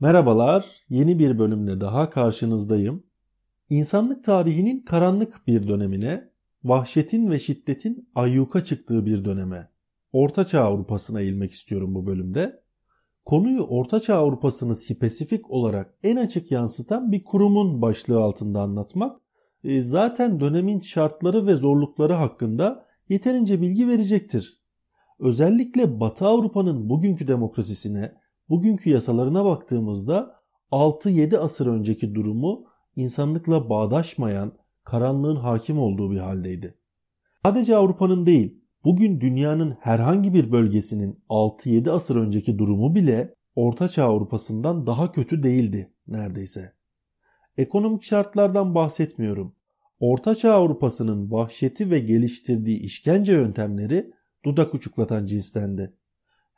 Merhabalar, yeni bir bölümle daha karşınızdayım. İnsanlık tarihinin karanlık bir dönemine, vahşetin ve şiddetin ayyuka çıktığı bir döneme, Ortaçağ Avrupa'sına eğilmek istiyorum bu bölümde. Konuyu Ortaçağ Avrupa'sını spesifik olarak en açık yansıtan bir kurumun başlığı altında anlatmak, e, zaten dönemin şartları ve zorlukları hakkında yeterince bilgi verecektir. Özellikle Batı Avrupa'nın bugünkü demokrasisine, bugünkü yasalarına baktığımızda 6-7 asır önceki durumu insanlıkla bağdaşmayan, karanlığın hakim olduğu bir haldeydi. Sadece Avrupa'nın değil, bugün dünyanın herhangi bir bölgesinin 6-7 asır önceki durumu bile Ortaçağ Avrupa'sından daha kötü değildi neredeyse. Ekonomik şartlardan bahsetmiyorum. Ortaçağ Avrupa'sının vahşeti ve geliştirdiği işkence yöntemleri dudak uçuklatan cinstendi.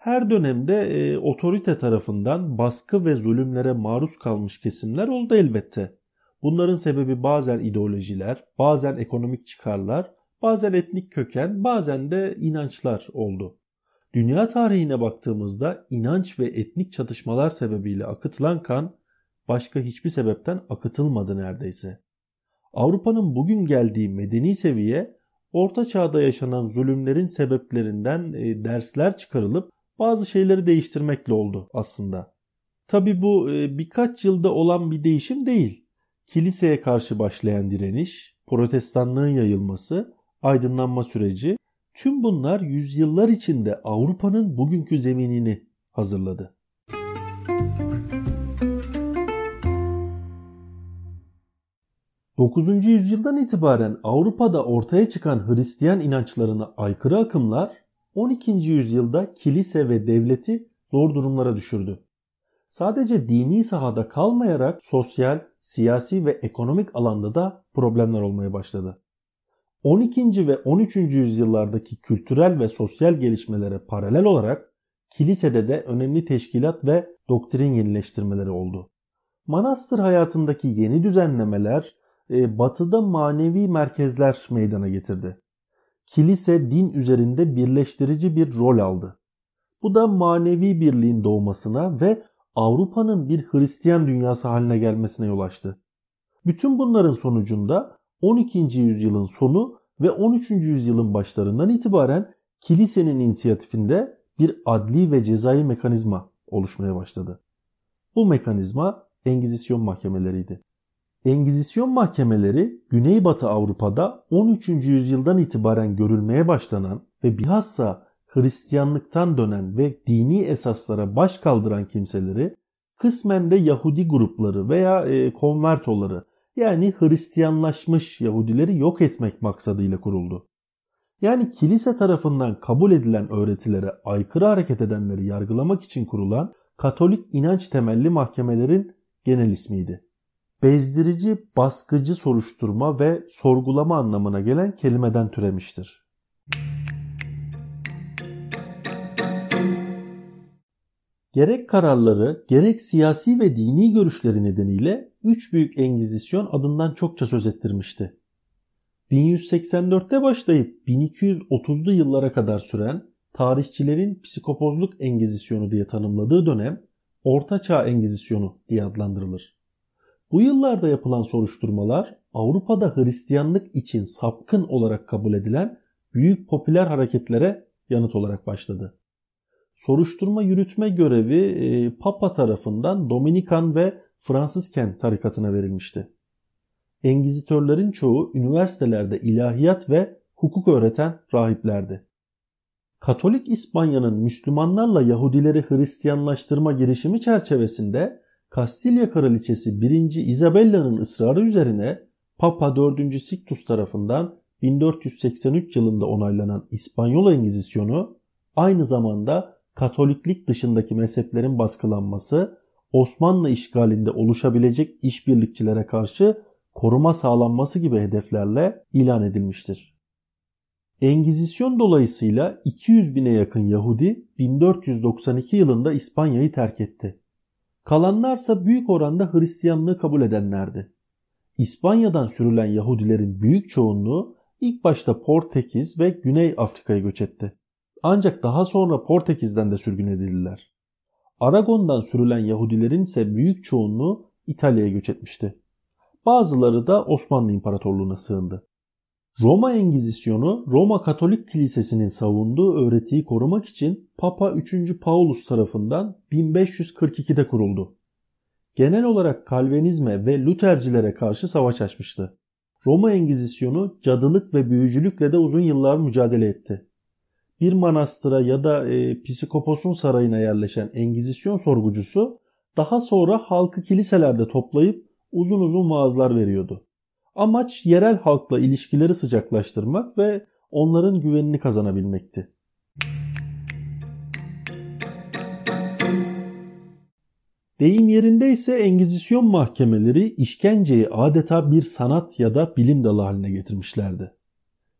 Her dönemde e, otorite tarafından baskı ve zulümlere maruz kalmış kesimler oldu elbette. Bunların sebebi bazen ideolojiler, bazen ekonomik çıkarlar, bazen etnik köken, bazen de inançlar oldu. Dünya tarihine baktığımızda inanç ve etnik çatışmalar sebebiyle akıtılan kan başka hiçbir sebepten akıtılmadı neredeyse. Avrupa'nın bugün geldiği medeni seviye Orta Çağ'da yaşanan zulümlerin sebeplerinden e, dersler çıkarılıp bazı şeyleri değiştirmekle oldu aslında. Tabi bu e, birkaç yılda olan bir değişim değil. Kiliseye karşı başlayan direniş, protestanlığın yayılması, aydınlanma süreci tüm bunlar yüzyıllar içinde Avrupa'nın bugünkü zeminini hazırladı. 9. yüzyıldan itibaren Avrupa'da ortaya çıkan Hristiyan inançlarına aykırı akımlar 12. yüzyılda kilise ve devleti zor durumlara düşürdü. Sadece dini sahada kalmayarak sosyal, siyasi ve ekonomik alanda da problemler olmaya başladı. 12. ve 13. yüzyıllardaki kültürel ve sosyal gelişmelere paralel olarak kilisede de önemli teşkilat ve doktrin yenileştirmeleri oldu. Manastır hayatındaki yeni düzenlemeler e, batıda manevi merkezler meydana getirdi. Kilise din üzerinde birleştirici bir rol aldı. Bu da manevi birliğin doğmasına ve Avrupa'nın bir Hristiyan dünyası haline gelmesine yol açtı. Bütün bunların sonucunda 12. yüzyılın sonu ve 13. yüzyılın başlarından itibaren kilisenin inisiyatifinde bir adli ve cezai mekanizma oluşmaya başladı. Bu mekanizma Engizisyon mahkemeleriydi. Engizisyon mahkemeleri Güneybatı Avrupa'da 13. yüzyıldan itibaren görülmeye başlanan ve bilhassa Hristiyanlıktan dönen ve dini esaslara baş kaldıran kimseleri kısmen de Yahudi grupları veya e, konvertoları yani Hristiyanlaşmış Yahudileri yok etmek maksadıyla kuruldu. Yani kilise tarafından kabul edilen öğretilere aykırı hareket edenleri yargılamak için kurulan Katolik inanç temelli mahkemelerin genel ismiydi bezdirici, baskıcı soruşturma ve sorgulama anlamına gelen kelimeden türemiştir. Gerek kararları, gerek siyasi ve dini görüşleri nedeniyle üç büyük engizisyon adından çokça söz ettirmişti. 1184'te başlayıp 1230'lu yıllara kadar süren tarihçilerin psikopozluk engizisyonu diye tanımladığı dönem Orta Çağ Engizisyonu diye adlandırılır. Bu yıllarda yapılan soruşturmalar Avrupa'da Hristiyanlık için sapkın olarak kabul edilen büyük popüler hareketlere yanıt olarak başladı. Soruşturma yürütme görevi e, Papa tarafından Dominikan ve Fransızken tarikatına verilmişti. Engizitörlerin çoğu üniversitelerde ilahiyat ve hukuk öğreten rahiplerdi. Katolik İspanya'nın Müslümanlarla Yahudileri Hristiyanlaştırma girişimi çerçevesinde Kastilya Kraliçesi 1. Isabella'nın ısrarı üzerine Papa 4. Sixtus tarafından 1483 yılında onaylanan İspanyol Engizisyonu aynı zamanda Katoliklik dışındaki mezheplerin baskılanması, Osmanlı işgalinde oluşabilecek işbirlikçilere karşı koruma sağlanması gibi hedeflerle ilan edilmiştir. Engizisyon dolayısıyla 200 bine yakın Yahudi 1492 yılında İspanya'yı terk etti. Kalanlarsa büyük oranda Hristiyanlığı kabul edenlerdi. İspanya'dan sürülen Yahudilerin büyük çoğunluğu ilk başta Portekiz ve Güney Afrika'ya göç etti. Ancak daha sonra Portekiz'den de sürgün edildiler. Aragon'dan sürülen Yahudilerin ise büyük çoğunluğu İtalya'ya göç etmişti. Bazıları da Osmanlı İmparatorluğu'na sığındı. Roma Engizisyonu Roma Katolik Kilisesi'nin savunduğu öğretiyi korumak için Papa 3. Paulus tarafından 1542'de kuruldu. Genel olarak Kalvenizme ve Luthercilere karşı savaş açmıştı. Roma Engizisyonu cadılık ve büyücülükle de uzun yıllar mücadele etti. Bir manastıra ya da e, psikoposun sarayına yerleşen Engizisyon sorgucusu daha sonra halkı kiliselerde toplayıp uzun uzun vaazlar veriyordu. Amaç yerel halkla ilişkileri sıcaklaştırmak ve onların güvenini kazanabilmekti. Deyim yerinde ise Engizisyon mahkemeleri işkenceyi adeta bir sanat ya da bilim dalı haline getirmişlerdi.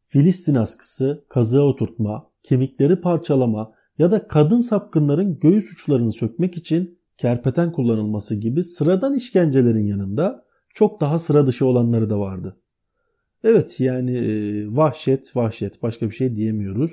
Filistin askısı, kazığa oturtma, kemikleri parçalama ya da kadın sapkınların göğüs uçlarını sökmek için kerpeten kullanılması gibi sıradan işkencelerin yanında çok daha sıra dışı olanları da vardı. Evet yani e, vahşet vahşet başka bir şey diyemiyoruz.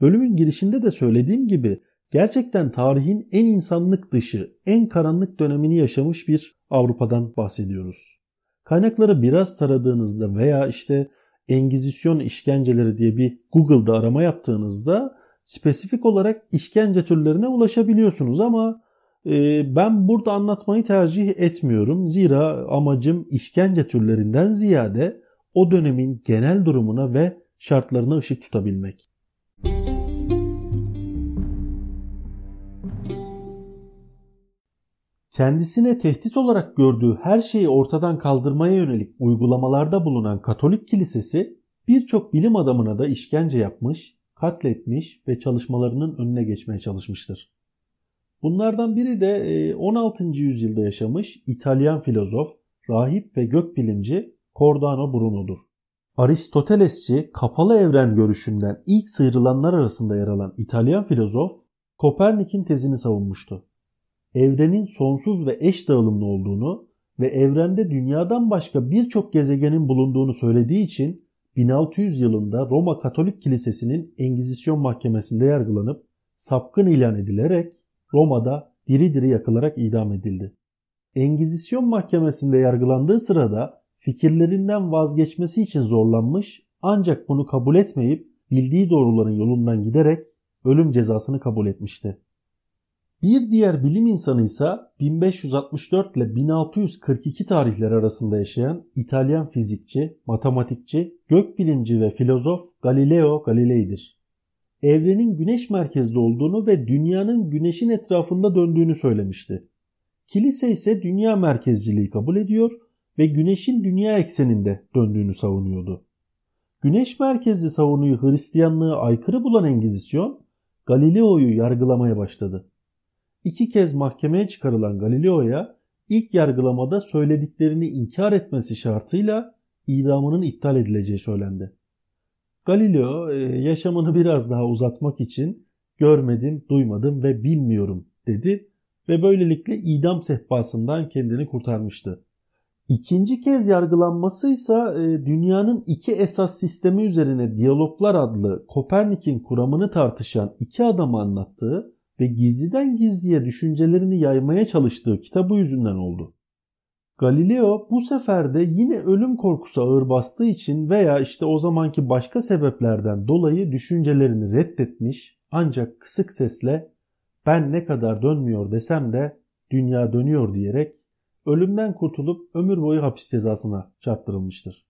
Bölümün girişinde de söylediğim gibi gerçekten tarihin en insanlık dışı, en karanlık dönemini yaşamış bir Avrupa'dan bahsediyoruz. Kaynakları biraz taradığınızda veya işte Engizisyon işkenceleri diye bir Google'da arama yaptığınızda spesifik olarak işkence türlerine ulaşabiliyorsunuz ama e, ben burada anlatmayı tercih etmiyorum. Zira amacım işkence türlerinden ziyade o dönemin genel durumuna ve şartlarına ışık tutabilmek. Kendisine tehdit olarak gördüğü her şeyi ortadan kaldırmaya yönelik uygulamalarda bulunan Katolik Kilisesi birçok bilim adamına da işkence yapmış, katletmiş ve çalışmalarının önüne geçmeye çalışmıştır. Bunlardan biri de 16. E, yüzyılda yaşamış İtalyan filozof, rahip ve gökbilimci Cordano Bruno'dur. Aristotelesçi kapalı evren görüşünden ilk sıyrılanlar arasında yer alan İtalyan filozof Kopernik'in tezini savunmuştu. Evrenin sonsuz ve eş dağılımlı olduğunu ve evrende dünyadan başka birçok gezegenin bulunduğunu söylediği için 1600 yılında Roma Katolik Kilisesi'nin Engizisyon Mahkemesi'nde yargılanıp sapkın ilan edilerek Roma'da diri diri yakılarak idam edildi. Engizisyon Mahkemesi'nde yargılandığı sırada fikirlerinden vazgeçmesi için zorlanmış ancak bunu kabul etmeyip bildiği doğruların yolundan giderek ölüm cezasını kabul etmişti. Bir diğer bilim insanı ise 1564 ile 1642 tarihler arasında yaşayan İtalyan fizikçi, matematikçi, gökbilimci ve filozof Galileo Galilei'dir. Evrenin güneş merkezli olduğunu ve dünyanın güneşin etrafında döndüğünü söylemişti. Kilise ise dünya merkezciliği kabul ediyor ve güneşin dünya ekseninde döndüğünü savunuyordu. Güneş merkezli savunuyu Hristiyanlığı aykırı bulan Engizisyon, Galileo'yu yargılamaya başladı. İki kez mahkemeye çıkarılan Galileo'ya ilk yargılamada söylediklerini inkar etmesi şartıyla idamının iptal edileceği söylendi. Galileo e, yaşamını biraz daha uzatmak için görmedim, duymadım ve bilmiyorum dedi ve böylelikle idam sehpasından kendini kurtarmıştı. İkinci kez yargılanması ise e, dünyanın iki esas sistemi üzerine Diyaloglar adlı Kopernik'in kuramını tartışan iki adamı anlattığı ve gizliden gizliye düşüncelerini yaymaya çalıştığı kitabı yüzünden oldu. Galileo bu sefer de yine ölüm korkusu ağır bastığı için veya işte o zamanki başka sebeplerden dolayı düşüncelerini reddetmiş ancak kısık sesle ben ne kadar dönmüyor desem de dünya dönüyor diyerek ölümden kurtulup ömür boyu hapis cezasına çarptırılmıştır.